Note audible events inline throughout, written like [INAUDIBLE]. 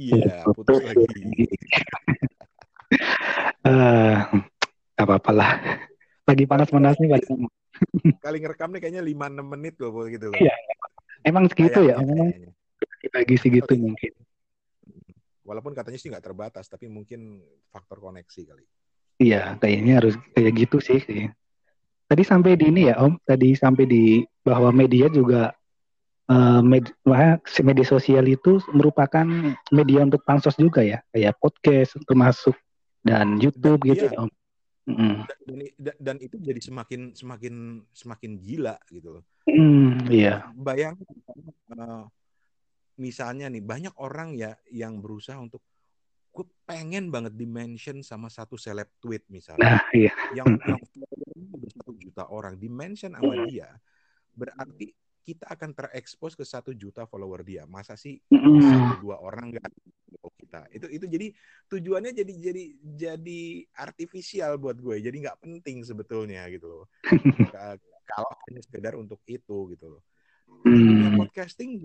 Iya, putus lagi. [LAUGHS] Eh, nggak apa-apa lah. Lagi panas-panasnya paling Kali ngerekam nih kayaknya 5-6 menit loh gitu loh. Iya. Emang segitu ya, kayaknya. bagi segitu mungkin. Walaupun katanya sih nggak terbatas, tapi mungkin faktor koneksi kali. Iya, kayaknya harus kayak gitu sih. kayaknya. Tadi sampai di ini ya Om, tadi sampai di bahwa media juga eh, med- media sosial itu merupakan media untuk pansos juga ya, kayak podcast termasuk dan YouTube gitu Iya. ya Om. Dan, dan- dan- itu jadi semakin semakin semakin gila gitu loh. Hmm, iya. Bayangkan eh, misalnya nih banyak orang ya yang berusaha untuk gue pengen banget dimention sama satu seleb tweet misalnya Nah, iya. yang yang satu juta orang dimention sama dia berarti kita akan terekspos ke satu juta follower dia. Masa sih satu dua orang nggak kita? Itu itu jadi tujuannya jadi jadi jadi artifisial buat gue. Jadi nggak penting sebetulnya gitu loh. [LAUGHS] Ka- kalau hanya sekedar untuk itu gitu loh. Hmm. podcasting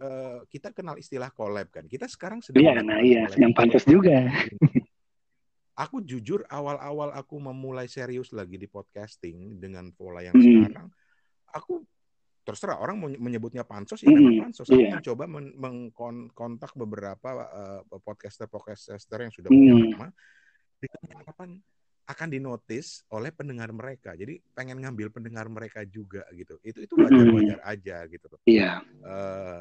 eh, kita kenal istilah collab kan. Kita sekarang sedang Iya, nah iya, sedang pansos juga. [LAUGHS] aku jujur awal-awal aku memulai serius lagi di podcasting dengan pola yang Hmm. sekarang aku terserah orang mau menyebutnya pansos ya Hmm, memang pansos aku iya. mencoba men- mengkontak beberapa eh, podcaster-podcaster yang sudah Hmm. punya nama dengan harapan akan dinotis oleh pendengar mereka jadi pengen ngambil pendengar mereka juga gitu itu itu wajar-wajar aja gitu Iya. Eh,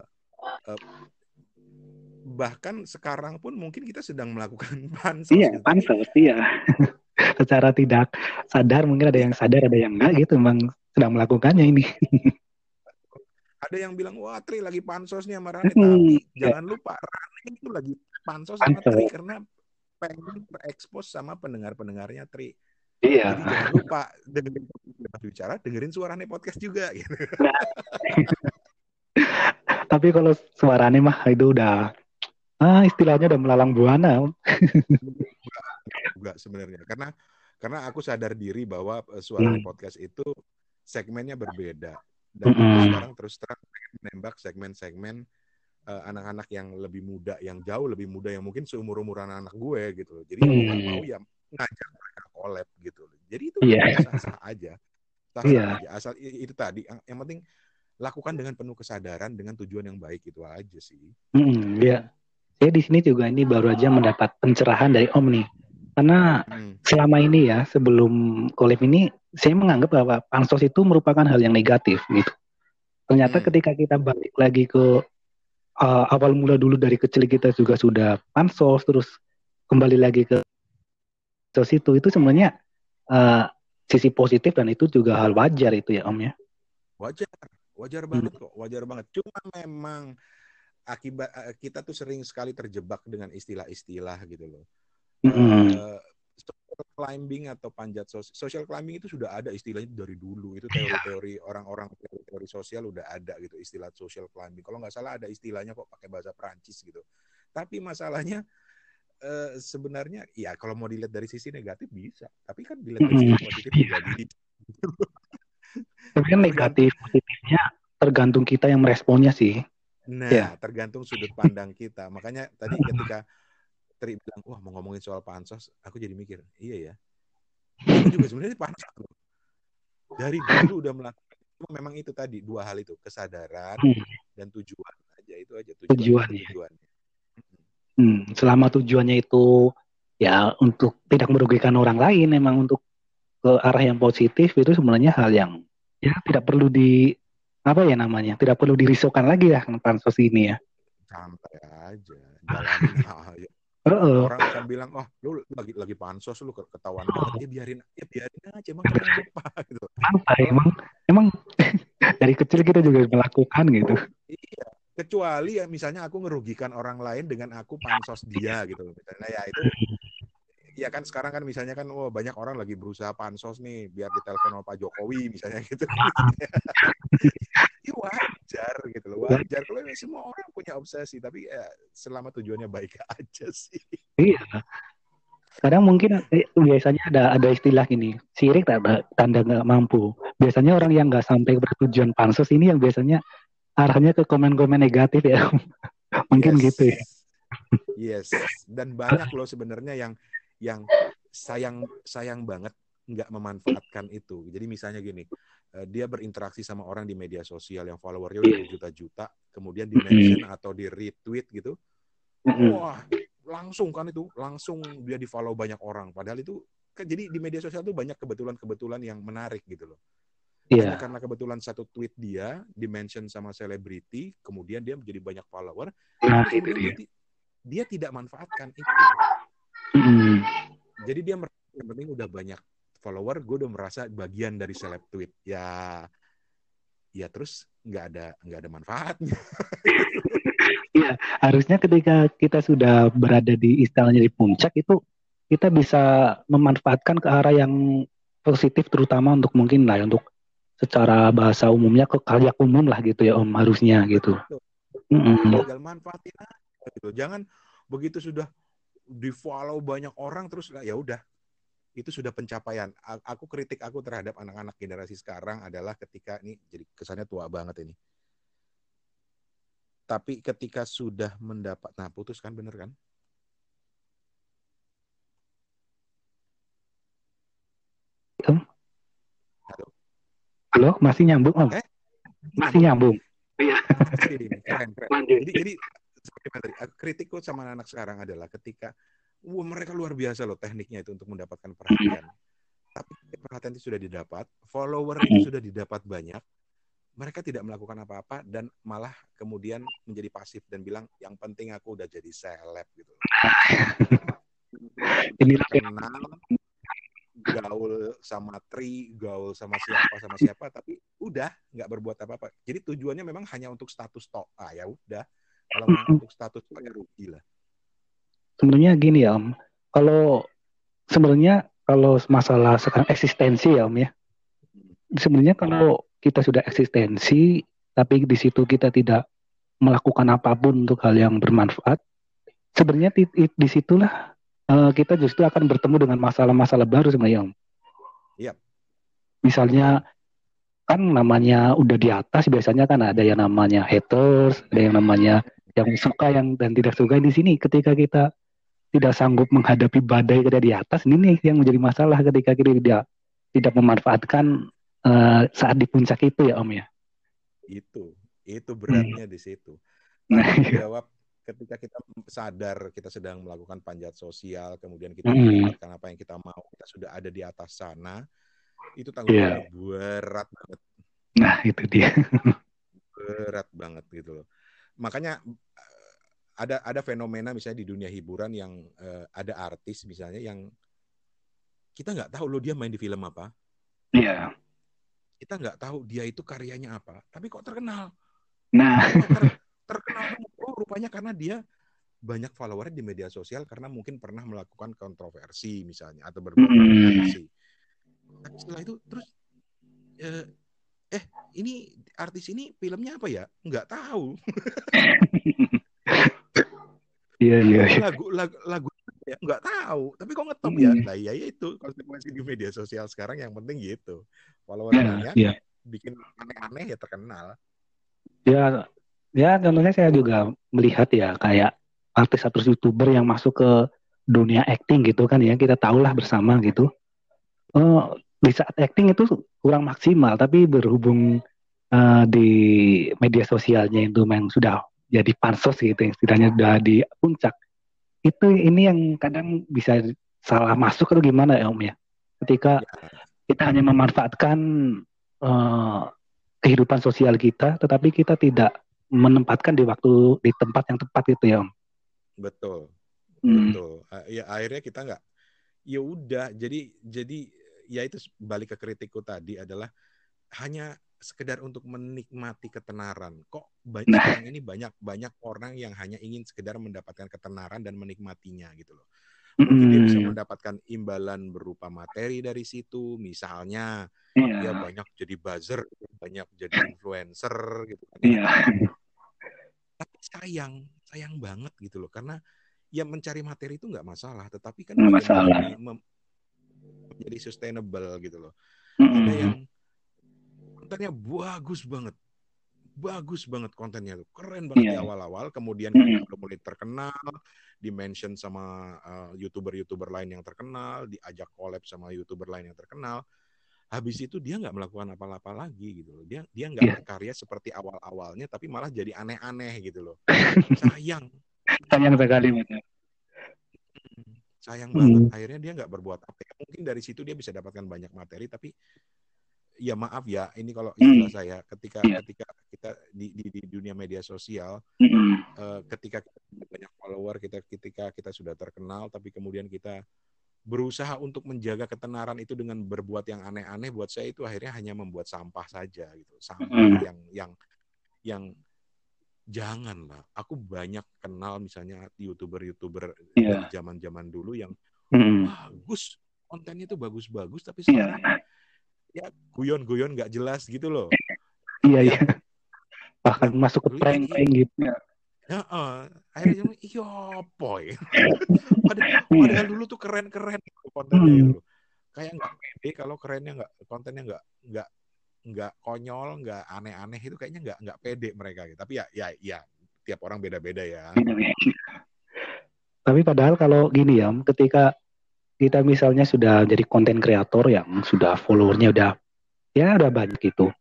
eh, bahkan sekarang pun mungkin kita sedang melakukan [LAUGHS] pansos Iya, gitu. Tapi pansos, iya. Secara tidak sadar mungkin ada yang sadar, ada yang enggak gitu, memang sedang melakukannya ini. [LAUGHS] ada yang bilang wah Tri lagi pansos nih sama Rani Hmm, tapi jangan lupa Rani itu lagi pansos sama. Tri karena pengen terekspos sama pendengar-pendengarnya Tri Iya. jadi jangan lupa dengerin podcast bicara dengerin suaranya podcast juga gitu [LAUGHS] Tapi kalau suaranya mah itu udah ah istilahnya udah melalang buana. juga sebenarnya karena karena aku sadar diri bahwa eh, suaranya Hmm. podcast itu segmennya berbeda dan Mm-mm. sekarang terus terang menembak segmen-segmen eh, anak-anak yang lebih muda yang jauh lebih muda yang mungkin seumur umuran anak gue gitu loh jadi mau nggak Hmm. mau ya ngajak mereka collab gitu loh jadi itu Iya. sah-sah aja sah Iya. aja asal itu tadi yang, yang penting lakukan dengan penuh kesadaran dengan tujuan yang baik itu aja sih Mm, ya. Saya di sini juga ini baru aja mendapat pencerahan dari Om nih. Karena Hmm. selama ini ya sebelum kolab ini saya menganggap bahwa pansos itu merupakan hal yang negatif gitu. Ternyata Hmm. ketika kita balik lagi ke uh, awal mula dulu dari kecil kita juga sudah pansos terus kembali lagi ke pansos itu itu sebenarnya uh, sisi positif dan itu juga hal wajar itu ya Om ya. wajar wajar Hmm. banget kok wajar banget cuma memang akibat eh, kita tuh sering sekali terjebak dengan istilah-istilah gitu loh social climbing atau panjat sosial social climbing itu sudah ada istilahnya dari dulu itu teori-teori orang-orang teori sosial udah ada gitu istilah social climbing kalau nggak salah ada istilahnya kok pakai bahasa Perancis gitu tapi masalahnya eh, sebenarnya ya kalau mau dilihat dari sisi negatif bisa tapi kan dilihat dari sisi positif Iya. juga bisa Tapi kan negatif positifnya tergantung kita yang meresponnya sih. Nah, Iya. tergantung sudut pandang kita. Makanya tadi ketika Tri bilang, wah mau ngomongin soal pansos, aku jadi mikir, iya ya. Aku juga sebenarnya pansos. loh. Dari dulu udah melakukan. Cuma memang itu tadi dua hal itu, kesadaran Hmm. dan tujuan aja itu aja Tujuan, itu ya. tujuannya. Hmm, selama tujuannya itu ya untuk tidak merugikan orang lain, memang untuk ke arah yang positif itu sebenarnya hal yang ya tidak perlu di apa ya namanya, tidak perlu dirisaukan lagi ya pansos ini ya. Santai aja, jalanin [LAUGHS] aja. Heeh. Orang akan bilang, oh lu lagi lagi pansos lu ketahuan banget, ya biarin, ya biarin aja, emang kenapa [LAUGHS] gitu. santai emang emang [LAUGHS] dari kecil kita juga melakukan gitu. Iya, kecuali ya misalnya aku ngerugikan orang lain dengan aku pansos dia gitu. Misalnya ya itu ya kan sekarang kan misalnya kan wah banyak orang lagi berusaha pansos nih biar ditelepon sama Pak Jokowi misalnya gitu. ya wajar gitu loh, wajar kalau semua orang punya obsesi tapi ya selama tujuannya baik [LAUGHS] aja sih. Iya. Kadang mungkin eh, biasanya ada ada istilah gini, sirik tak ada tanda nggak mampu. Biasanya orang yang nggak sampai bertujuan pansos ini yang biasanya arahnya ke komen-komen negatif ya. [LAUGHS] mungkin Yes. gitu ya. Yes, dan banyak loh sebenarnya yang yang sayang sayang banget nggak memanfaatkan itu. Jadi misalnya gini, uh, dia berinteraksi sama orang di media sosial yang followernya udah berjuta-juta, kemudian di mention atau di retweet gitu, wah langsung kan itu langsung dia di follow banyak orang. Padahal itu kan jadi di media sosial tuh banyak kebetulan-kebetulan yang menarik gitu loh. Yeah. Hanya karena kebetulan satu tweet dia dimention sama selebriti, kemudian dia menjadi banyak follower, nah, itu dia dia tidak manfaatkan itu. Mm. Jadi dia yang penting udah banyak follower, gue udah merasa bagian dari seleb tweet. Ya, ya terus nggak ada nggak ada manfaatnya. Iya, harusnya ketika kita sudah berada di istilahnya di puncak itu kita bisa memanfaatkan ke arah yang positif terutama untuk mungkin lah untuk secara bahasa umumnya ke karya umum lah gitu ya om harusnya gitu. Mm -hmm. manfaatin gitu. Jangan begitu sudah di follow banyak orang terus ya udah itu sudah pencapaian. Aku kritik aku terhadap anak-anak generasi sekarang adalah ketika ini jadi kesannya tua banget ini. Tapi ketika sudah mendapat nah putus kan bener kan? Halo. Halo, masih nyambung Om? Eh? Masih nyambung. Iya. Keren, keren. Jadi, jadi tadi, kritikku sama anak, anak sekarang adalah ketika wah, mereka luar biasa loh tekniknya itu untuk mendapatkan perhatian. Tapi perhatian itu sudah didapat, follower itu sudah didapat banyak, mereka tidak melakukan apa-apa dan malah kemudian menjadi pasif dan bilang yang penting aku udah jadi seleb gitu. Ini kenal gaul sama Tri, gaul sama siapa sama siapa, tapi udah nggak berbuat apa-apa. Jadi tujuannya memang hanya untuk status tok. Ah ya udah, kalau untuk status ya rugi lah. Sebenarnya gini ya Om, kalau sebenarnya kalau masalah sekarang eksistensi ya Om ya, sebenarnya kalau kita sudah eksistensi, tapi di situ kita tidak melakukan apa pun untuk hal yang bermanfaat, sebenarnya di, di situlah uh, kita justru akan bertemu dengan masalah-masalah baru sebenarnya Om. Iya. Misalnya kan namanya udah di atas biasanya kan ada yang namanya haters, ada yang namanya yang suka yang dan tidak suka di sini ketika kita tidak sanggup menghadapi badai kita di atas ini nih yang menjadi masalah ketika kita tidak tidak memanfaatkan uh, saat di puncak itu ya Om ya. Itu itu beratnya hmm. di situ. Nah, jawab ketika kita sadar kita sedang melakukan panjat sosial, kemudian kita hmm. mendapatkan apa yang kita mau, kita sudah ada di atas sana, itu tanggung jawab yeah. berat banget. Nah, itu dia. berat banget gitu loh makanya eh, ada ada fenomena misalnya di dunia hiburan yang uh, ada artis misalnya yang kita nggak tahu loh dia main di film apa. Iya. Yeah. Kita nggak tahu dia itu karyanya apa, tapi kok terkenal. Nah, ter, terkenal oh rupanya karena dia banyak follower di media sosial karena mungkin pernah melakukan kontroversi misalnya atau berbuat kontroversi. Mm. Tapi setelah itu terus eh, eh ini artis ini filmnya apa ya? Nggak tahu. [LAUGHS] Iya iya. Lagu lagu lagu ya nggak tahu. Tapi kok ngetop ya? Nah iya, iya itu konsekuensi di media sosial sekarang yang penting gitu. Follower ya, ya. bikin aneh-aneh ya terkenal. Ya ya contohnya saya juga melihat ya kayak artis-artis youtuber yang masuk ke dunia acting gitu kan ya kita tahulah bersama gitu. Uh, di saat acting itu kurang maksimal tapi berhubung uh, di media sosialnya itu memang sudah jadi pansos gitu yang setidaknya sudah di puncak. Itu ini yang kadang bisa salah masuk atau gimana ya om ya? Ketika kita hanya memanfaatkan uh, kehidupan sosial kita tetapi kita tidak menempatkan di waktu di tempat yang tepat itu ya om? Betul. Hmm. betul. Ya akhirnya kita nggak ya udah jadi jadi ya itu balik ke kritikku tadi adalah hanya sekedar untuk menikmati ketenaran. Kok banyak nah. sekarang ini banyak banyak orang yang hanya ingin sekedar mendapatkan ketenaran dan menikmatinya gitu loh. Mungkin dia bisa mendapatkan imbalan berupa materi dari situ, misalnya yeah. dia banyak jadi buzzer, banyak jadi influencer gitu kan. Yeah. Tapi sayang, sayang banget gitu loh karena ya mencari materi itu nggak masalah, tetapi kan masalah jadi sustainable gitu loh. Mm -hmm. Ada yang kontennya bagus banget, bagus banget kontennya tuh, keren banget yeah. di iya. awal-awal. Kemudian mm. udah mulai terkenal, di mention sama uh, youtuber-youtuber lain yang terkenal, diajak collab sama youtuber lain yang terkenal. Habis itu dia nggak melakukan apa-apa lagi gitu loh. Dia dia nggak yeah. berkarya seperti awal-awalnya, tapi malah jadi aneh-aneh gitu loh. [LAUGHS] Sayang. Sayang sekali betul. Sayang hmm. banget. Akhirnya dia nggak berbuat apa. Ya. Mungkin dari situ dia bisa dapatkan banyak materi, tapi ya maaf ya ini kalau hmm. istilah saya ketika yeah. ketika kita di, di di dunia media sosial mm. uh, ketika kita banyak follower kita ketika kita sudah terkenal tapi kemudian kita berusaha untuk menjaga ketenaran itu dengan berbuat yang aneh-aneh buat saya itu akhirnya hanya membuat sampah saja gitu sampah mm. yang yang yang janganlah aku banyak kenal misalnya youtuber-youtuber yeah. zaman-zaman dulu yang mm. bagus kontennya itu bagus-bagus tapi iya. sekarang yeah ya guyon-guyon nggak jelas gitu loh. Iya iya. Bahkan masuk ke prank-prank gitu ya. Ya, uh, akhirnya iya boy. [LAUGHS] padahal, padahal dulu tuh keren-keren kontennya hmm. gitu. Kayak nggak pede kalau kerennya nggak kontennya nggak nggak nggak konyol, nggak aneh-aneh itu kayaknya nggak nggak pede mereka gitu. Tapi ya ya ya tiap orang beda-beda ya. [LAUGHS] Tapi padahal kalau gini ya, ketika kita misalnya sudah jadi konten kreator yang sudah followernya udah ya udah banyak gitu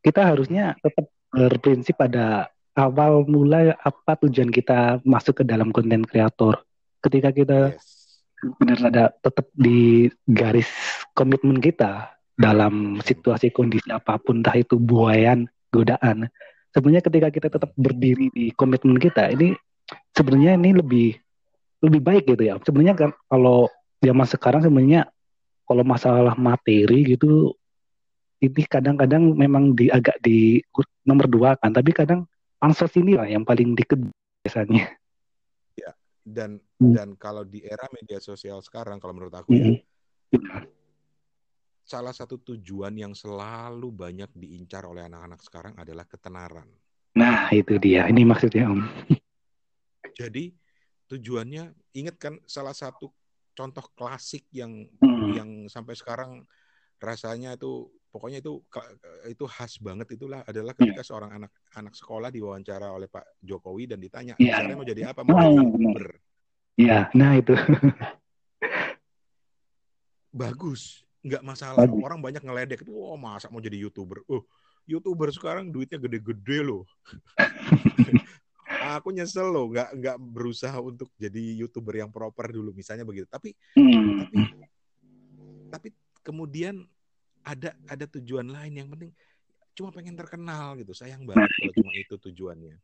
kita harusnya tetap berprinsip pada awal mulai apa tujuan kita masuk ke dalam konten kreator ketika kita yes. benar ada tetap di garis komitmen kita dalam situasi kondisi apa pun entah itu buayan godaan. Sebenarnya ketika kita tetap berdiri di komitmen kita ini sebenarnya ini lebih lebih baik gitu ya. Sebenarnya kan kalau zaman sekarang sebenarnya kalau masalah materi gitu ini kadang-kadang memang di agak di nomor dua kan. Tapi kadang pansos ini lah yang paling dikit biasanya. Ya dan hmm. dan kalau di era media sosial sekarang kalau menurut aku hmm. ya salah satu tujuan yang selalu banyak diincar oleh anak-anak sekarang adalah ketenaran. Nah itu dia. Ini maksudnya om. [LAUGHS] Jadi tujuannya ingat kan salah satu contoh klasik yang hmm. yang sampai sekarang rasanya itu pokoknya itu itu khas banget itulah adalah ketika yeah. seorang anak anak sekolah diwawancara oleh Pak Jokowi dan ditanya yeah. misalnya mau jadi apa? Mau jadi youtuber? Iya, nah itu. [LAUGHS] Bagus nggak masalah bagus. orang banyak ngeledek itu oh masa mau jadi youtuber oh youtuber sekarang duitnya gede-gede loh [LAUGHS] aku nyesel loh nggak nggak berusaha untuk jadi youtuber yang proper dulu misalnya begitu tapi hmm. tapi tapi kemudian ada ada tujuan lain yang penting cuma pengen terkenal gitu sayang banget kalau cuma itu tujuannya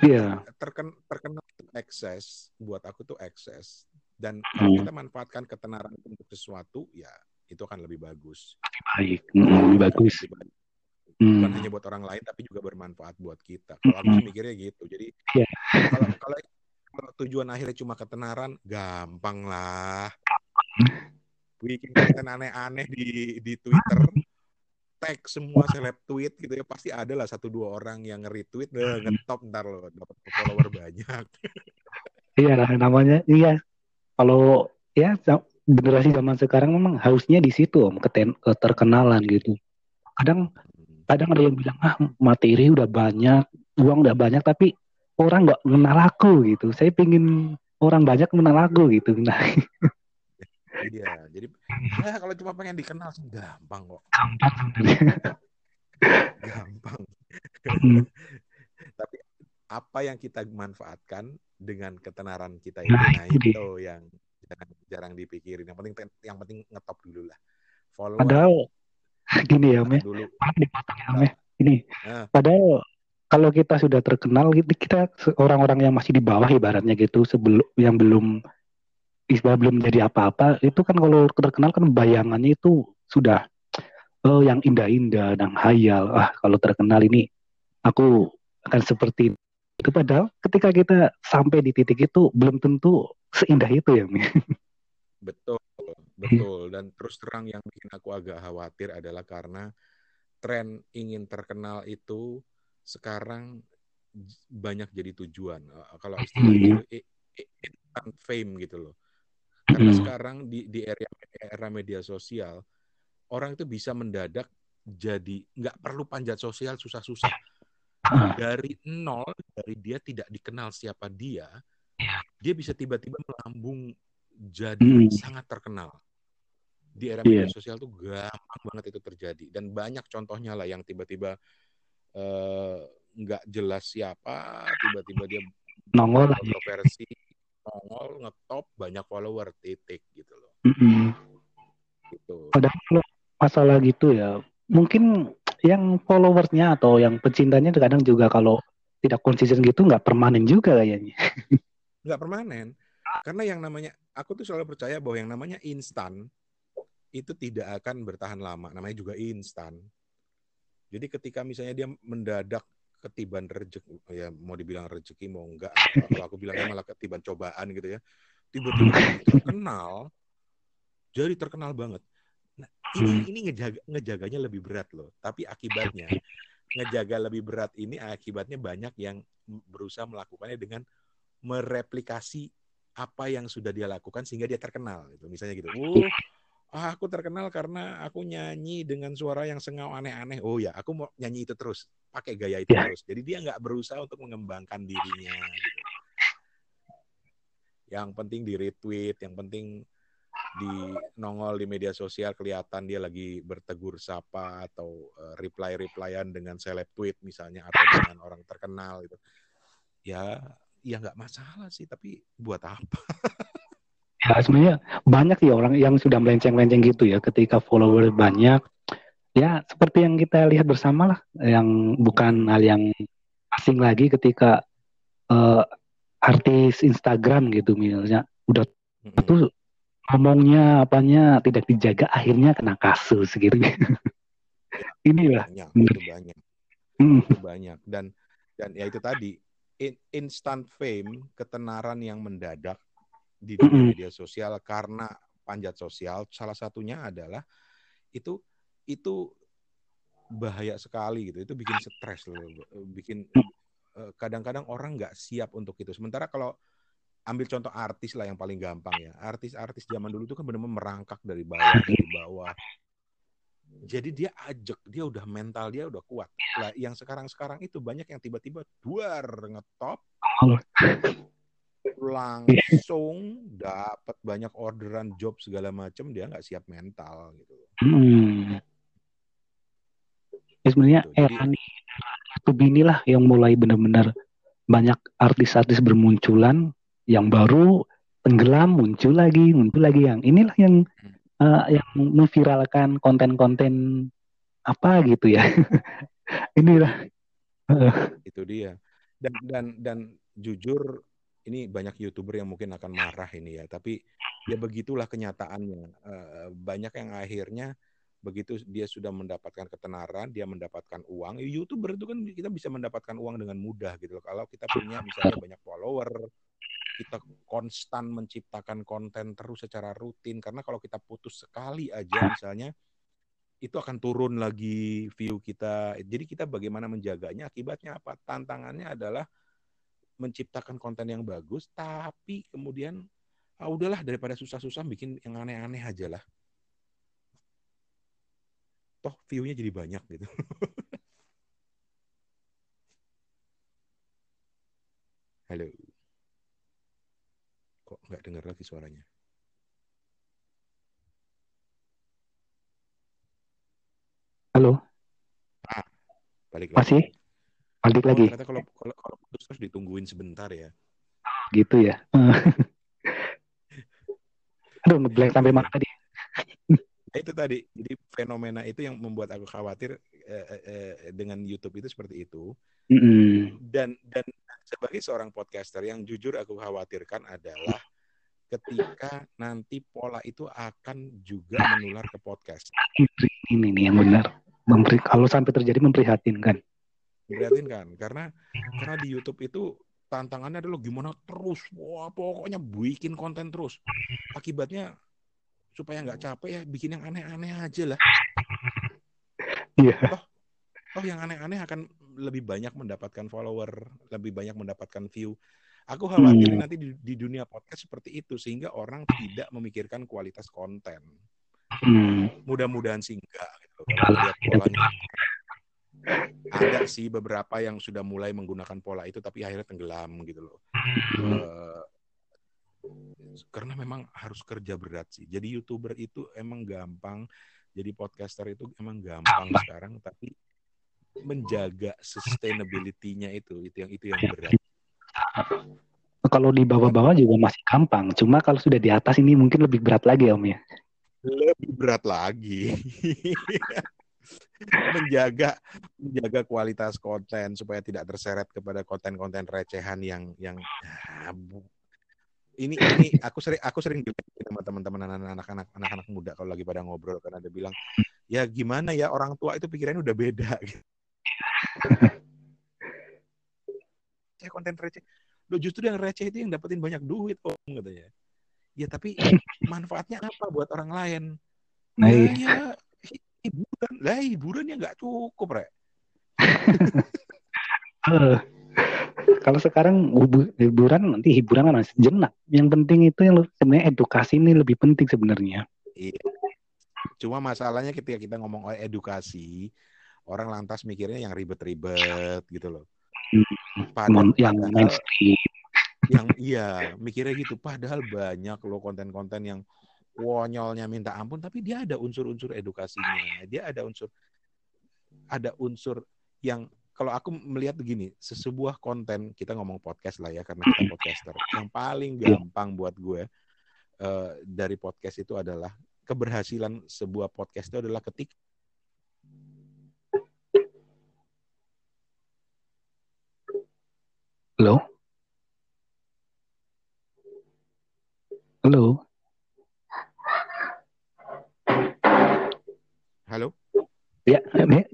Iya. Yeah. Terken, terkenal itu ekses buat aku tuh ekses dan kalau hmm. kita manfaatkan ketenaran untuk sesuatu ya itu akan lebih bagus. Baik, hmm, bagus. Lebih bagus hmm. bukan hanya buat orang lain tapi juga bermanfaat buat kita. Kalau aku sih mikirnya gitu. Jadi yeah. kalau, kalau kalau tujuan akhirnya cuma ketenaran, gampang lah. Bikin konten aneh-aneh di di Twitter, tag semua seleb tweet gitu ya pasti ada lah satu dua orang yang nge-retweet deh, ngetop ntar lo dapat follower banyak. iya lah namanya iya. Kalau ya generasi zaman sekarang memang harusnya di situ om keterkenalan gitu. Kadang kadang ada yang bilang ah materi udah banyak uang udah banyak tapi orang nggak mengenal aku gitu. Saya pingin orang banyak mengenal aku gitu. Nah. Iya jadi ya kalau cuma pengen dikenal sih gampang kok. Gampang gampang. Hmm. tapi apa yang kita manfaatkan dengan ketenaran kita itu nah, nah itu yang jarang, jarang dipikirin. Yang penting yang penting ngetop dulu lah. Follow padahal [LAUGHS] gini ya me dulu. dipotong ya me ini nah. padahal kalau kita sudah terkenal gitu kita orang-orang yang masih di bawah ibaratnya gitu sebelum yang belum istilah belum jadi apa-apa itu kan kalau terkenal kan bayangannya itu sudah oh yang indah-indah dan hayal. Ah kalau terkenal ini aku akan seperti itu. Padahal ketika kita sampai di titik itu belum tentu seindah itu ya Mi. betul Betul. Dan terus terang yang bikin aku agak khawatir adalah karena tren ingin terkenal itu sekarang banyak jadi tujuan. Eh, kalau istilahnya itu instant fame gitu loh. Karena hmm. sekarang di di era era media sosial orang itu bisa mendadak jadi nggak perlu panjat sosial susah-susah. dari nol, dari dia tidak dikenal siapa dia, dia bisa tiba-tiba melambung jadi Hmm. sangat terkenal. Di era media sosial tuh gampang banget itu terjadi dan banyak contohnya lah yang tiba-tiba eh, nggak jelas siapa, tiba-tiba dia Nongol kontroversi, nongol, ngetop, banyak follower, titik gitu loh. Mm-mm. Gitu. Padahal masalah gitu ya, mungkin yang followersnya atau yang pecintanya kadang juga kalau tidak konsisten gitu nggak permanen juga kayaknya. [LAUGHS] nggak permanen. Karena yang namanya aku tuh selalu percaya bahwa yang namanya instan itu tidak akan bertahan lama. Namanya juga instan. Jadi ketika misalnya dia mendadak ketiban rezeki ya mau dibilang rezeki mau enggak kalau aku bilangnya malah ketiban cobaan gitu ya tiba-tiba terkenal jadi terkenal banget. Nah ini ini ngejaga ngejaganya lebih berat loh. Tapi akibatnya ngejaga lebih berat ini akibatnya banyak yang berusaha melakukannya dengan mereplikasi apa yang sudah dia lakukan sehingga dia terkenal gitu. Misalnya gitu oh ah, aku terkenal karena aku nyanyi dengan suara yang sengau aneh-aneh. Oh ya aku mau nyanyi itu terus pakai gaya itu Ya. terus. Jadi dia nggak berusaha untuk mengembangkan dirinya gitu. Yang penting di retweet yang penting di nongol di media sosial kelihatan dia lagi bertegur sapa atau eh, reply replyan dengan seleb tweet misalnya atau dengan orang terkenal gitu. Ya ya nggak masalah sih tapi buat apa Ya sebenarnya banyak ya orang yang sudah melenceng-lenceng gitu ya ketika follower banyak. Ya seperti yang kita lihat bersama lah, yang bukan hal yang asing lagi ketika eh, artis Instagram gitu misalnya udah Mm-mm. tuh ngomongnya apanya tidak dijaga akhirnya kena kasus gitu. [LAUGHS] Inilah. banyak itu banyak Hmm. itu banyak dan dan ya itu tadi instant fame ketenaran yang mendadak di dunia media sosial karena panjat sosial salah satunya adalah itu itu bahaya sekali gitu. Itu bikin stres loh bikin eh, kadang-kadang orang nggak siap untuk itu. Sementara kalau ambil contoh artis lah yang paling gampang ya. Artis-artis zaman dulu itu kan benar-benar merangkak dari bawah dari bawah jadi dia ajak dia udah mental dia udah kuat. Lah yang sekarang-sekarang itu banyak yang tiba-tiba duar ngetop. Langsung dapat banyak orderan job segala macam dia nggak siap mental gitu. Hmm. Ya sebenarnya Gitu, era nih, YouTube inilah yang mulai benar-benar banyak artis-artis bermunculan yang baru tenggelam muncul lagi muncul lagi yang inilah yang Hmm. Eh, yang memviralkan konten-konten apa gitu ya. [LAUGHS] Inilah. [LAUGHS] Itu dia. Dan dan dan jujur ini banyak youtuber yang mungkin akan marah ini ya. Tapi ya begitulah kenyataannya. Eh, banyak yang akhirnya begitu dia sudah mendapatkan ketenaran dia mendapatkan uang. Youtuber itu kan kita bisa mendapatkan uang dengan mudah gitu. Loh kalau kita punya misalnya banyak follower kita konstan menciptakan konten terus secara rutin karena kalau kita putus sekali aja misalnya itu akan turun lagi view kita. Jadi kita bagaimana menjaganya akibatnya apa? Tantangannya adalah menciptakan konten yang bagus tapi kemudian ah udahlah daripada susah-susah bikin yang aneh-aneh aja lah. Toh view-nya jadi banyak gitu. [LAUGHS] Halo. Nggak dengar lagi suaranya? halo Balik lagi. masih balik Oh, lagi ternyata kalau kalau kalau putus terus ditungguin sebentar ya. gitu ya [LAUGHS] aduh ngeblank sampai mana tadi Nah, itu tadi jadi fenomena itu yang membuat aku khawatir eh, eh, eh, dengan YouTube itu seperti itu Mm-mm. dan dan sebagai seorang podcaster yang jujur aku khawatirkan adalah ketika nanti pola itu akan juga menular ke podcast. Ini nih yang benar. Memberi, kalau sampai terjadi memprihatinkan Prihatin kan? Karena karena di YouTube itu tantangannya adalah gimana terus wah pokoknya bikin konten terus. Akibatnya supaya nggak capek ya bikin yang aneh-aneh aja lah. Iya. Oh, yang aneh-aneh akan lebih banyak mendapatkan follower, lebih banyak mendapatkan view. Aku khawatir Hmm. nanti di, di dunia podcast seperti itu sehingga orang tidak memikirkan kualitas konten. Hmm. Mudah-mudahan sih enggak gitu. Lihat tidak polanya. ada sih beberapa yang sudah mulai menggunakan pola itu tapi akhirnya tenggelam gitu loh. Uh, karena memang harus kerja berat sih. Jadi youtuber itu emang gampang, jadi podcaster itu emang gampang sekarang, tapi menjaga sustainability-nya itu itu yang itu yang berat. Kalau di bawah-bawah juga masih gampang, cuma kalau sudah di atas ini mungkin lebih berat lagi om ya. Lebih berat lagi. [LAUGHS] menjaga menjaga kualitas konten supaya tidak terseret kepada konten-konten recehan yang yang ya, ini ini aku sering aku sering sama teman-teman anak-anak anak-anak muda kalau lagi pada ngobrol karena ada bilang ya gimana ya orang tua itu pikirannya udah beda saya [LAUGHS] konten receh lo justru yang receh itu yang dapetin banyak duit om katanya. Ya tapi [LAUGHS] manfaatnya apa buat orang lain? Nah, ya, iya. ya hiburan. Lah hiburan yang nggak cukup rek. Uh, [LAUGHS] kalau sekarang hiburan nanti hiburan kan masih jenak. Yang penting itu yang sebenarnya edukasi ini lebih penting sebenarnya. Iya. Cuma masalahnya ketika kita ngomong edukasi orang lantas mikirnya yang ribet-ribet gitu loh padahal, yang mainstream. yang iya mikirnya gitu. Padahal banyak loh konten-konten yang wonyolnya minta ampun tapi dia ada unsur-unsur edukasinya. Dia ada unsur ada unsur yang kalau aku melihat begini sesebuah konten kita ngomong podcast lah ya karena kita podcaster yang paling iya. gampang buat gue uh, dari podcast itu adalah keberhasilan sebuah podcast itu adalah ketik Halo? Halo? Halo? Ya,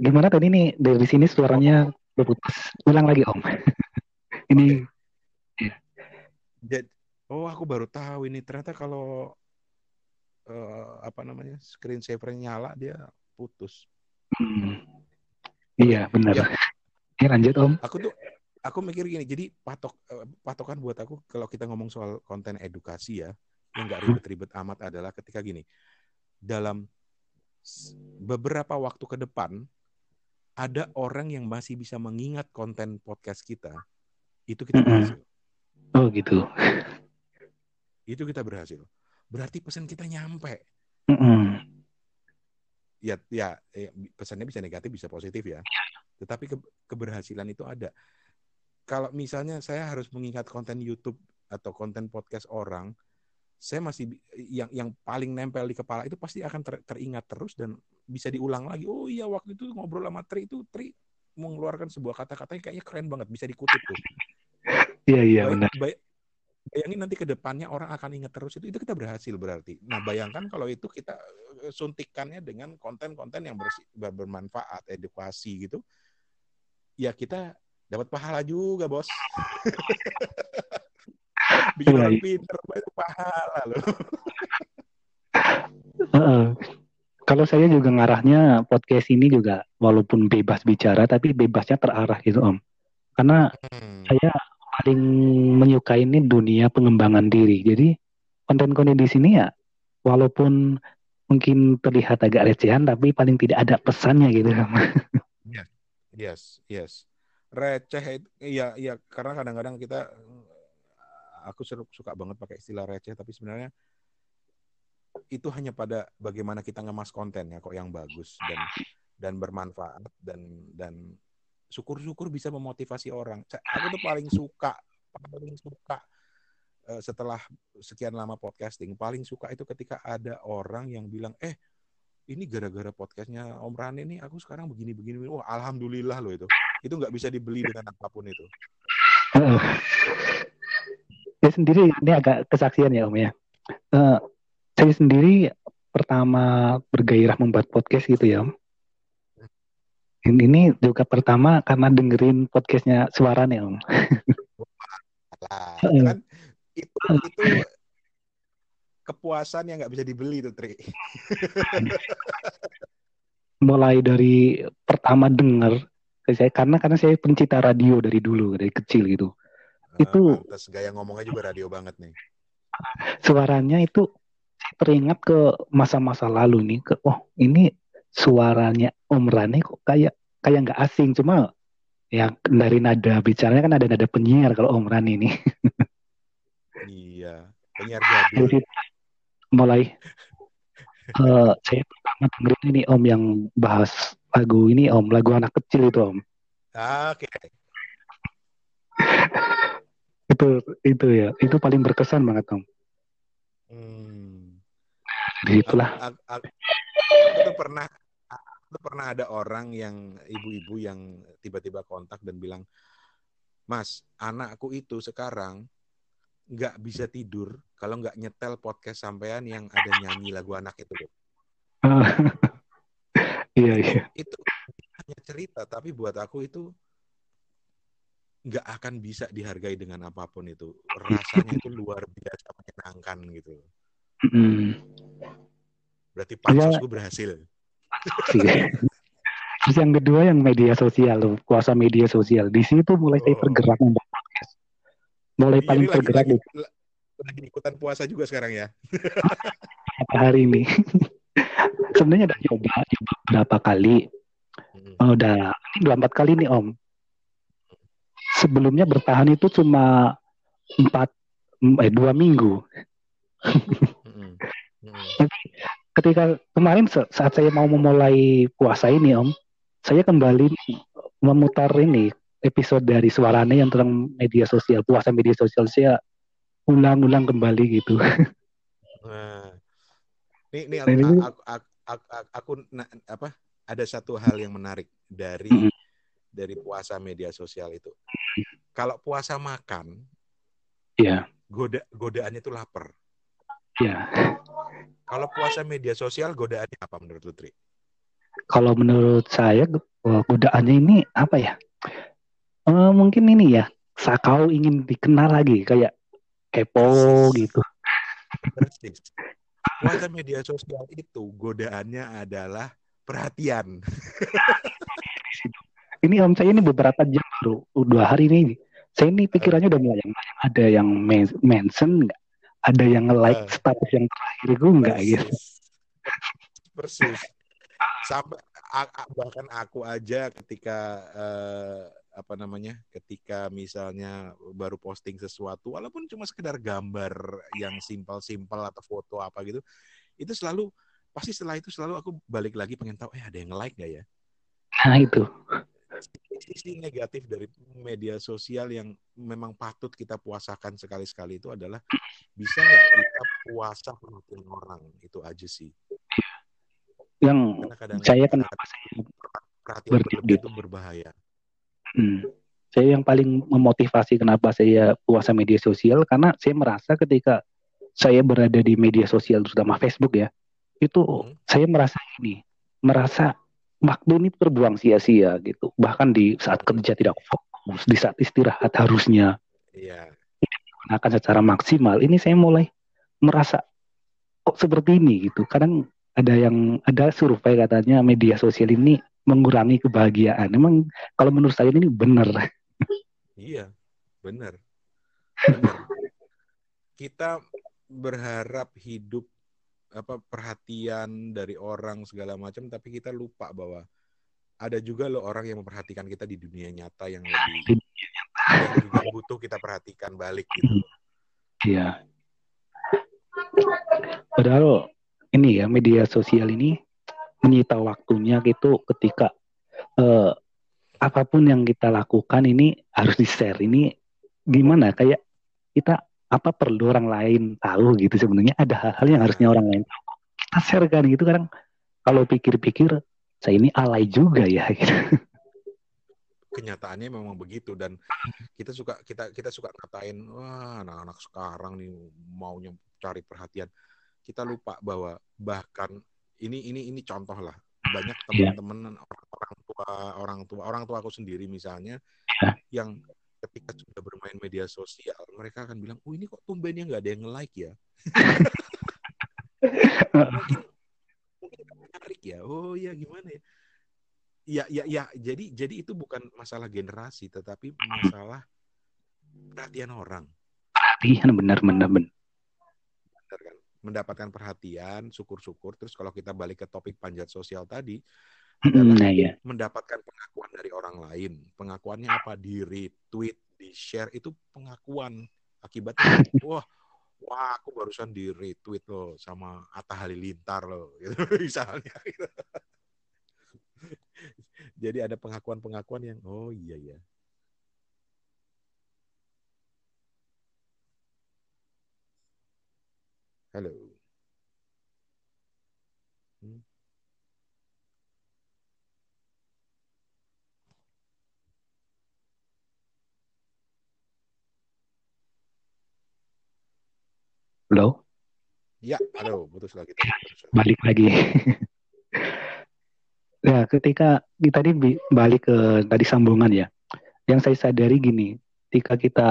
gimana tadi nih dari sini suaranya berputus. Ulang lagi Om. [LAUGHS] ini. Ya. Oh, aku baru tahu ini ternyata kalau uh, apa namanya screen saver nyala dia putus. Hmm. Iya benar. Ya. ya lanjut Om. Aku tuh aku mikir gini, jadi patok uh, patokan buat aku kalau kita ngomong soal konten edukasi ya, yang nggak ribet-ribet amat adalah ketika gini, dalam beberapa waktu ke depan ada orang yang masih bisa mengingat konten podcast kita, itu kita berhasil. Oh gitu. Itu kita berhasil. Berarti pesan kita nyampe. Ya, ya, ya, pesannya bisa negatif, bisa positif ya. Tetapi ke, keberhasilan itu ada. Kalau misalnya saya harus mengingat konten YouTube atau konten podcast orang, saya masih yang yang paling nempel di kepala itu pasti akan ter, teringat terus dan bisa diulang lagi. Oh iya waktu itu ngobrol sama Tri itu Tri mengeluarkan sebuah kata-kata yang kayaknya keren banget bisa dikutip tuh. Iya iya benar. Bay, bayangin nanti ke depannya orang akan ingat terus itu itu kita berhasil berarti. Nah bayangkan kalau itu kita eh, suntikannya dengan konten-konten yang bermanfaat, edukasi gitu, ya kita dapat pahala juga bos. [LAUGHS] bikin orang pinter itu pahala loh. Uh, kalau saya juga ngarahnya podcast ini juga walaupun bebas bicara tapi bebasnya terarah gitu om. Karena hmm. saya paling menyukai ini dunia pengembangan diri. Jadi konten-konten di sini ya walaupun mungkin terlihat agak recehan tapi paling tidak ada pesannya gitu om. Yes yes receh ya ya karena kadang-kadang kita aku suka banget pakai istilah receh tapi sebenarnya itu hanya pada bagaimana kita ngemas kontennya kok yang bagus dan dan bermanfaat dan dan syukur-syukur bisa memotivasi orang. Aku tuh paling suka paling suka uh, setelah sekian lama podcasting paling suka itu ketika ada orang yang bilang eh ini gara-gara podcastnya Om Rani ini aku sekarang begini-begini. Wah alhamdulillah loh itu. Itu nggak bisa dibeli dengan apa pun itu saya sendiri ini agak kesaksian ya Om ya. Uh, saya sendiri pertama bergairah membuat podcast gitu ya Om. Ini, ini juga pertama karena dengerin podcastnya suara nih Om. Lah, kan itu itu kepuasan yang nggak bisa dibeli tuh Tri. [LAUGHS] Mulai dari pertama denger saya karena karena saya pencipta radio dari dulu dari kecil gitu itu pantes, gaya ngomongnya juga radio banget nih [LAUGHS] suaranya itu teringat ke masa-masa lalu nih ke oh ini suaranya Om Rani kok kayak kayak nggak asing cuma ya dari nada bicaranya kan ada nada penyiar kalau Om Rani ini. [LAUGHS] iya, penyiar jadul. Mulai uh, saya pertama dengerin ini Om yang bahas lagu ini Om, lagu anak kecil itu Om. Ah, Oke. Okay. [LAUGHS] itu itu ya, itu paling berkesan banget Om. Hmm. Jadi itulah. Aku, aku, aku tuh pernah itu pernah ada orang yang ibu-ibu yang tiba-tiba kontak dan bilang, Mas, anakku itu sekarang nggak bisa tidur kalau nggak nyetel podcast sampean yang ada nyanyi lagu anak itu loh. [LAUGHS] iya iya. Itu hanya cerita, tapi buat aku itu nggak akan bisa dihargai dengan apa pun itu. Rasanya itu luar biasa menyenangkan gitu. Mm. Berarti pansosku ya. berhasil. Terus yang kedua yang media sosial, kuasa media sosial. Di situ mulai oh. saya tergerak podcast. Mulai paling lagi, tergerak. Lagi, lagi ikutan puasa juga sekarang ya. hari ini. [LAUGHS] Sebenarnya udah coba, coba berapa kali. Hmm. Oh, udah ini dua empat kali nih Om. Sebelumnya bertahan itu cuma empat eh dua minggu. Hmm. Hmm ketika kemarin saat saya mau memulai puasa ini Om, saya kembali memutar ini episode dari suaranya yang tentang media sosial, puasa media sosial saya ulang-ulang kembali gitu. Nah, ini, ini, nah, ini aku, aku, aku, aku nah, apa? Ada satu hal yang menarik dari mm -hmm. dari puasa media sosial itu. Kalau puasa makan, ya, yeah. goda godaannya itu lapar. Ya. Kalau puasa media sosial godaannya apa menurut Lutri? Kalau menurut saya godaannya ini apa ya? Uh, mungkin ini ya, sakau ingin dikenal lagi kayak kepo gitu. Puasa media sosial itu godaannya adalah perhatian. [LAUGHS] ini om saya ini beberapa jam baru dua hari ini saya ini pikirannya udah mulai yang ada yang mention nggak ada yang nge-like uh, status yang terakhir gue enggak gitu. Persis. Sampai bahkan aku aja ketika uh, apa namanya ketika misalnya baru posting sesuatu walaupun cuma sekedar gambar yang simpel-simpel atau foto apa gitu itu selalu pasti setelah itu selalu aku balik lagi pengen tahu eh ada yang like gak ya nah itu sisi negatif dari media sosial yang memang patut kita puasakan sekali-sekali itu adalah bisa nggak kita puasa perhatian orang itu aja sih. Yang kadang saya kenapa saya perhatian itu berbahaya. Hmm. Saya yang paling memotivasi kenapa saya puasa media sosial karena saya merasa ketika saya berada di media sosial terutama Facebook ya itu hmm. saya merasa ini merasa waktu ini terbuang sia-sia gitu. Bahkan di saat kerja tidak fokus, di saat istirahat harusnya iya. digunakan secara maksimal. Ini saya mulai merasa kok seperti ini gitu. Kadang ada yang ada survei katanya media sosial ini mengurangi kebahagiaan. Emang kalau menurut saya ini benar. Iya, benar. Kita berharap hidup apa perhatian dari orang segala macam tapi kita lupa bahwa ada juga loh orang yang memperhatikan kita di dunia nyata yang lebih yang juga butuh kita perhatikan balik gitu. Iya. Padahal ini ya media sosial ini menyita waktunya gitu ketika uh, apa pun yang kita lakukan ini harus di share ini gimana? Kayak kita apa perlu orang lain tahu gitu sebenarnya? Ada hal-hal yang harusnya orang lain tahu. Kita share kan gitu kadang. Kalau pikir-pikir saya ini alay juga ya [LAUGHS] gitu. kenyataannya memang begitu dan kita suka kita kita suka katain wah anak-anak sekarang nih maunya cari perhatian. Kita lupa bahwa bahkan ini ini ini contoh lah banyak iya. teman-teman orang, orang tua orang tua orang tua aku sendiri misalnya yeah. yang ketika sudah bermain media sosial, mereka akan bilang, oh ini kok tumbennya nggak ada yang nge-like ya? [LAUGHS] mungkin, mungkin menarik ya. Oh ya gimana ya? Ya, ya, ya. Jadi, jadi itu bukan masalah generasi, tetapi masalah perhatian orang. Perhatian benar-benar benar. kan? Mendapatkan perhatian, syukur-syukur. Terus kalau kita balik ke topik panjat sosial tadi, nah, ya. mendapatkan pengakuan dari orang lain. Pengakuannya apa? Di retweet, di share itu pengakuan. Akibatnya [LAUGHS] wah wah aku barusan di retweet loh sama Atta Halilintar loh [LAUGHS] gitu misalnya gitu. [LAUGHS] Jadi ada pengakuan-pengakuan yang oh iya ya. Halo. Hmm. Halo? Ya, halo, putus lagi. Ya, balik lagi. [LAUGHS] ya, ketika kita tadi balik ke tadi sambungan ya. Yang saya sadari gini, ketika kita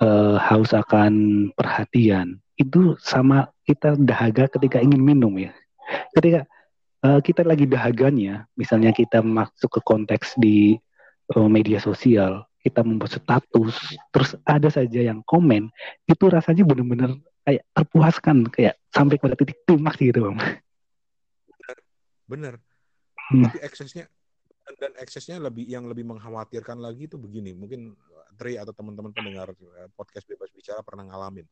uh, haus akan perhatian, itu sama kita dahaga ketika ingin minum ya. Ketika uh, kita lagi dahaganya, misalnya kita masuk ke konteks di uh, media sosial, kita membuat status, terus ada saja yang komen, itu rasanya benar-benar kayak terpuaskan kayak sampai pada titik klimaks gitu bang bener hmm. tapi eksesnya dan eksesnya lebih yang lebih mengkhawatirkan lagi itu begini mungkin Tri atau teman-teman pendengar eh, podcast bebas bicara pernah ngalamin.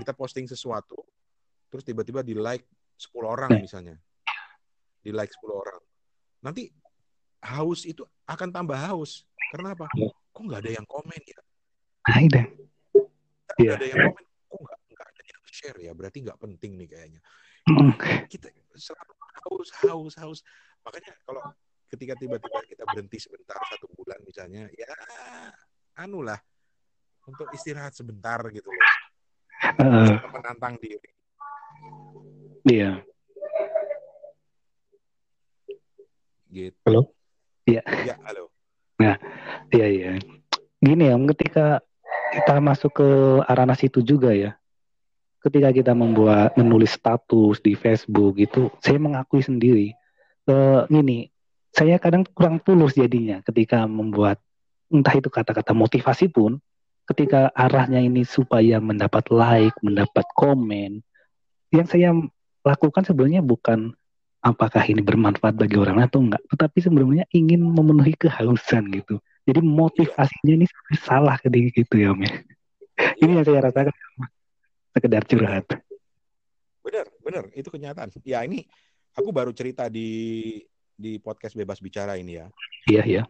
Kita posting sesuatu terus tiba-tiba di like 10 orang hmm. misalnya. Di like 10 orang. Nanti haus itu akan tambah haus. Karena apa? Iya. kok nggak ada yang komen ya? Nah, nggak yeah. ada yang komen share ya? Berarti nggak penting nih kayaknya. Kita selalu haus haus haus. Makanya kalau ketika tiba-tiba kita berhenti sebentar satu bulan misalnya ya anu lah untuk istirahat sebentar gitu loh uh, menantang diri. Iya. Gitu. Halo? Iya. Ya halo. Nah iya iya. Gini ya ketika kita masuk ke arah situ juga ya ketika kita membuat menulis status di Facebook itu saya mengakui sendiri uh, ini saya kadang kurang tulus jadinya ketika membuat entah itu kata-kata motivasi pun ketika arahnya ini supaya mendapat like, mendapat komen yang saya lakukan sebenarnya bukan apakah ini bermanfaat bagi orang atau enggak, tetapi sebenarnya ingin memenuhi kehausan gitu. Jadi motivasinya ini salah ketika gitu ya, Om. Ya. Ini yang saya rasakan sekedar curhat. Benar, benar, itu kenyataan. Ya ini aku baru cerita di di podcast bebas bicara ini ya. Iya, iya.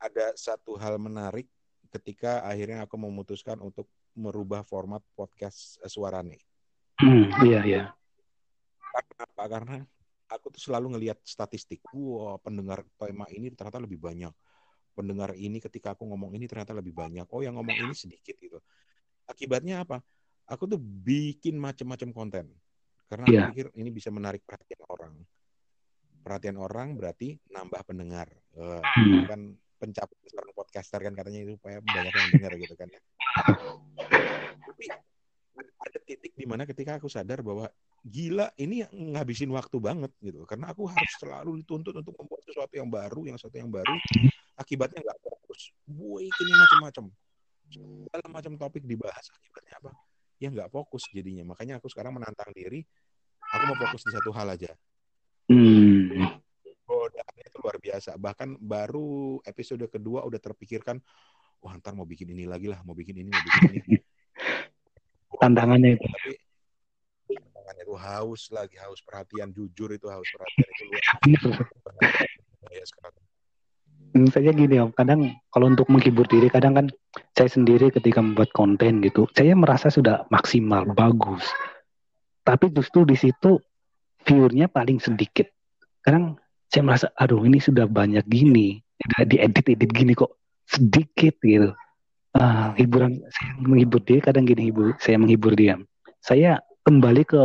Ada satu hal menarik ketika akhirnya aku memutuskan untuk merubah format podcast suara nih. Hmm, iya, iya. Karena apa? Karena aku tuh selalu ngelihat statistik. Wah, pendengar tema ini ternyata lebih banyak. Pendengar ini ketika aku ngomong ini ternyata lebih banyak. Oh, yang ngomong ini sedikit gitu. Akibatnya apa? aku tuh bikin macam-macam konten karena yeah. aku pikir ini bisa menarik perhatian orang. Perhatian orang berarti nambah pendengar. Uh, hmm. Kan pencapaian seorang podcaster kan katanya itu supaya banyak yang dengar gitu kan. Tapi ada titik di mana ketika aku sadar bahwa gila ini ngabisin waktu banget gitu. Karena aku harus selalu dituntut untuk membuat sesuatu yang baru yang sesuatu yang baru. Akibatnya nggak fokus. Gue ini macam-macam. Segala macam topik dibahas akibatnya apa? Ya nggak fokus jadinya. Makanya aku sekarang menantang diri aku mau fokus di satu hal aja hmm. godaannya itu luar biasa. Bahkan baru episode kedua udah terpikirkan wah ntar mau bikin ini lagi lah mau bikin ini mau bikin ini. [LAUGHS] Tantangannya itu. tapi tantangannya itu haus lagi haus perhatian jujur itu haus perhatian itu luar ya sekarang. Saya gini om. Kadang kalau untuk menghibur diri kadang kan saya sendiri ketika membuat konten gitu saya merasa sudah maksimal bagus. Tapi justru di situ viewernya paling sedikit. Kadang saya merasa aduh ini sudah banyak gini di edit edit gini kok sedikit gitu. Uh, hiburan saya menghibur diri kadang gini hibur saya menghibur dia. Saya kembali ke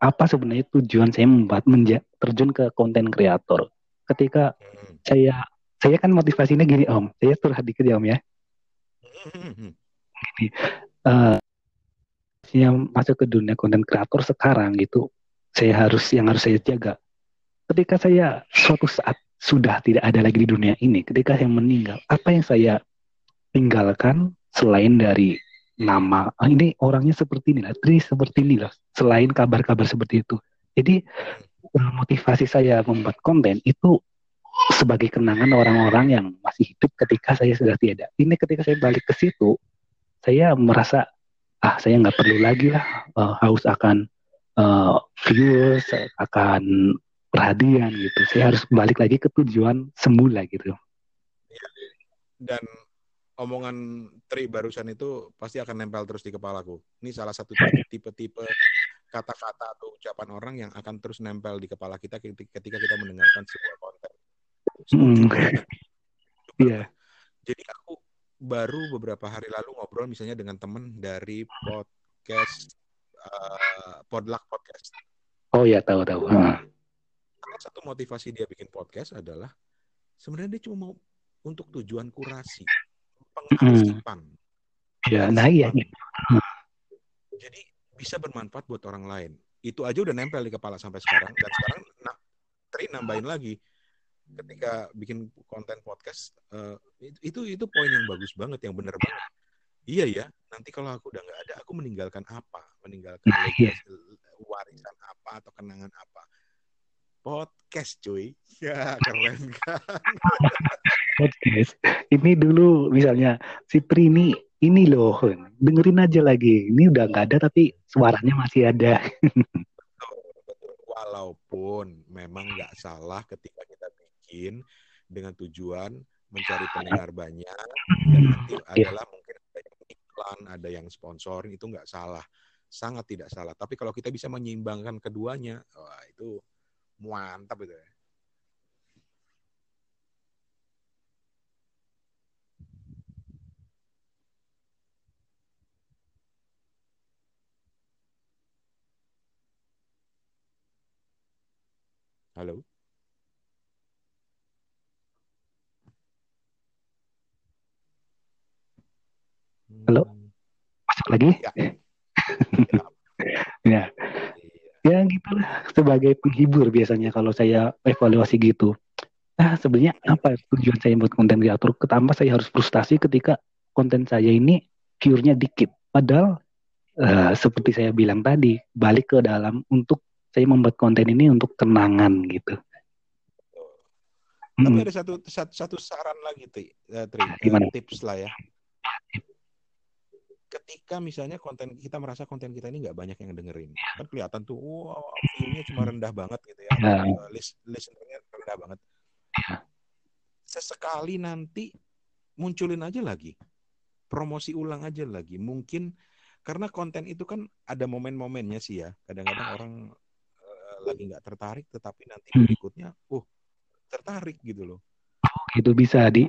apa sebenarnya tujuan saya membuat menja terjun ke konten kreator. Ketika hmm. saya saya kan motivasinya gini om. Saya curhat dikit ya om ya. Gini uh, yang masuk ke dunia konten kreator sekarang gitu saya harus yang harus saya jaga ketika saya suatu saat sudah tidak ada lagi di dunia ini ketika saya meninggal apa yang saya tinggalkan selain dari nama ah, ini orangnya seperti ini lah Tri seperti ini lah selain kabar-kabar seperti itu jadi motivasi saya membuat konten itu sebagai kenangan orang-orang yang masih hidup ketika saya sudah tiada. Ini ketika saya balik ke situ, saya merasa ah saya nggak perlu lagi lah uh, haus akan uh, viewers, akan perhatian gitu. Saya harus balik lagi ke tujuan semula gitu. Dan omongan Tri barusan itu pasti akan nempel terus di kepalaku. Ini salah satu tipe-tipe kata-kata atau ucapan orang yang akan terus nempel di kepala kita ketika kita mendengarkan sebuah konten. Hmm. Iya. Jadi aku baru beberapa hari lalu ngobrol misalnya dengan teman dari podcast uh, Podluck Podcast. Oh ya tahu tahu. Hmm. Salah satu motivasi dia bikin podcast adalah sebenarnya dia cuma mau untuk tujuan kurasi, pengarsipan. Hmm. Ya, nah iya. Jadi bisa bermanfaat buat orang lain. Itu aja udah nempel di kepala sampai sekarang dan sekarang nah, Tri nambahin lagi ketika bikin konten podcast uh, itu itu poin yang bagus banget yang benar banget. Iya ya, nanti kalau aku udah nggak ada, aku meninggalkan apa? Meninggalkan nah, iya. warisan apa atau kenangan apa? Podcast, cuy. [LAUGHS] Ya, [LAUGHS] keren kan. Podcast. Ini dulu misalnya si Pri ini ini loh dengerin aja lagi ini udah nggak ada tapi suaranya masih ada walaupun memang nggak salah ketika kita bikin dengan tujuan mencari pendengar banyak dan nanti yeah. adalah mungkin ada yang iklan ada yang sponsor itu nggak salah sangat tidak salah tapi kalau kita bisa menyeimbangkan keduanya wah itu mantap itu ya Halo. Halo. Masuk lagi? Ya. [LAUGHS] ya. Ya gitulah sebagai penghibur biasanya kalau saya evaluasi gitu. Nah, sebenarnya apa tujuan saya buat konten kreator? Ketambah saya harus frustasi ketika konten saya ini view-nya dikit. Padahal uh, seperti saya bilang tadi, balik ke dalam untuk saya membuat konten ini untuk kenangan gitu. Tapi hmm. ada satu, satu satu saran lagi, Tri, uh, Tri uh, tips lah ya. Ketika misalnya konten kita merasa konten kita ini nggak banyak yang dengerin, kan kelihatan tuh, wow, view-nya cuma rendah banget gitu ya. Uh, list listenernya rendah banget. Ya. Sesekali nanti munculin aja lagi, promosi ulang aja lagi. Mungkin karena konten itu kan ada momen-momennya sih ya. Kadang-kadang orang lagi nggak tertarik tetapi nanti hmm. berikutnya uh tertarik gitu loh itu bisa di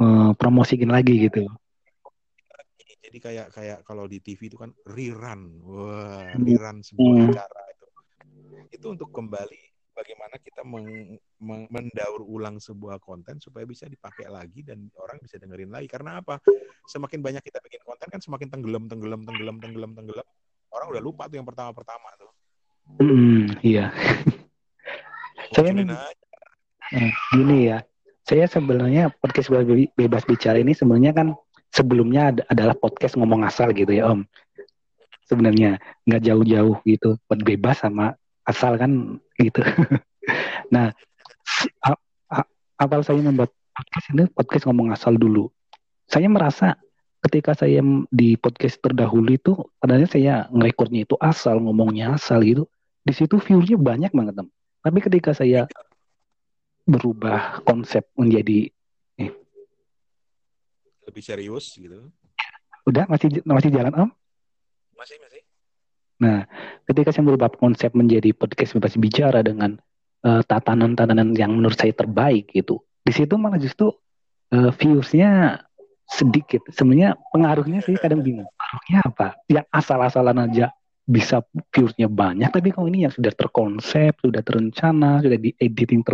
uh, promosikin lagi gitu jadi kayak kayak kalau di TV itu kan rerun wah hmm. rerun sebuah hmm. acara itu itu untuk kembali bagaimana kita meng, meng, mendaur ulang sebuah konten supaya bisa dipakai lagi dan orang bisa dengerin lagi karena apa semakin banyak kita bikin konten kan semakin tenggelam tenggelam tenggelam tenggelam tenggelam orang udah lupa tuh yang pertama pertama tuh Hmm, iya. [LAUGHS] saya eh, gini ya. Saya sebenarnya podcast bebas bicara ini sebenarnya kan sebelumnya ad adalah podcast ngomong asal gitu ya Om. Sebenarnya nggak jauh-jauh gitu, bebas sama asal kan gitu. [LAUGHS] nah, awal saya membuat podcast ini podcast ngomong asal dulu. Saya merasa ketika saya di podcast terdahulu itu, padahal saya ngerekornya itu asal, ngomongnya asal gitu di situ view-nya banyak banget tem. Tapi ketika saya berubah konsep menjadi lebih serius gitu. Udah masih masih jalan om? Masih masih. Nah, ketika saya berubah konsep menjadi podcast bebas bicara dengan uh, tatanan-tatanan yang menurut saya terbaik gitu, di situ malah justru uh, views-nya sedikit. Sebenarnya pengaruhnya sih kadang bingung. Pengaruhnya apa? Yang asal-asalan aja bisa viewersnya banyak tapi kalau ini yang sudah terkonsep sudah terencana sudah di editing terbaik